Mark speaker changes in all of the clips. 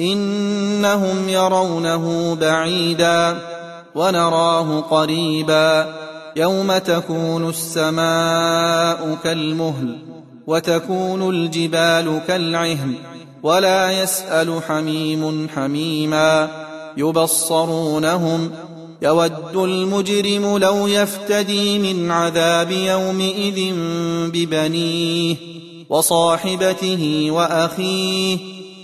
Speaker 1: إنهم يرونه بعيدا ونراه قريبا يوم تكون السماء كالمهل وتكون الجبال كالعهن ولا يسأل حميم حميما يبصرونهم يود المجرم لو يفتدي من عذاب يومئذ ببنيه وصاحبته وأخيه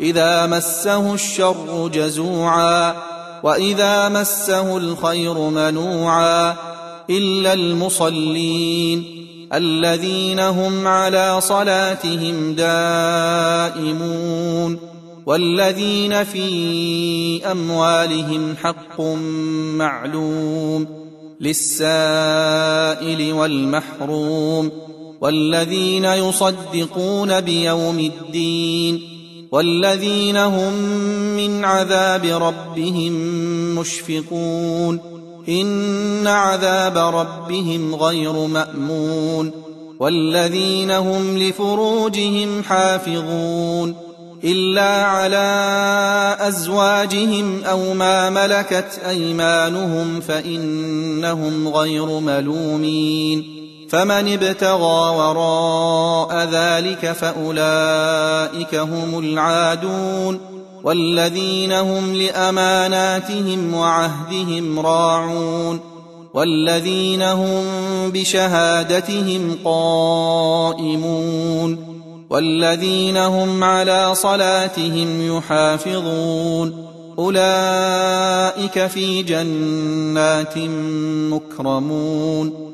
Speaker 1: إذا مسه الشر جزوعا وإذا مسه الخير منوعا إلا المصلين الذين هم على صلاتهم دائمون والذين في أموالهم حق معلوم للسائل والمحروم والذين يصدقون بيوم الدين والذين هم من عذاب ربهم مشفقون إن عذاب ربهم غير مأمون والذين هم لفروجهم حافظون إلا على أزواجهم أو ما ملكت أيمانهم فإنهم غير ملومين فمن ابتغى وراء ذلك فأولئك هم العادون والذين هم لأماناتهم وعهدهم راعون والذين هم بشهادتهم قائمون والذين هم على صلاتهم يحافظون أولئك في جنات مكرمون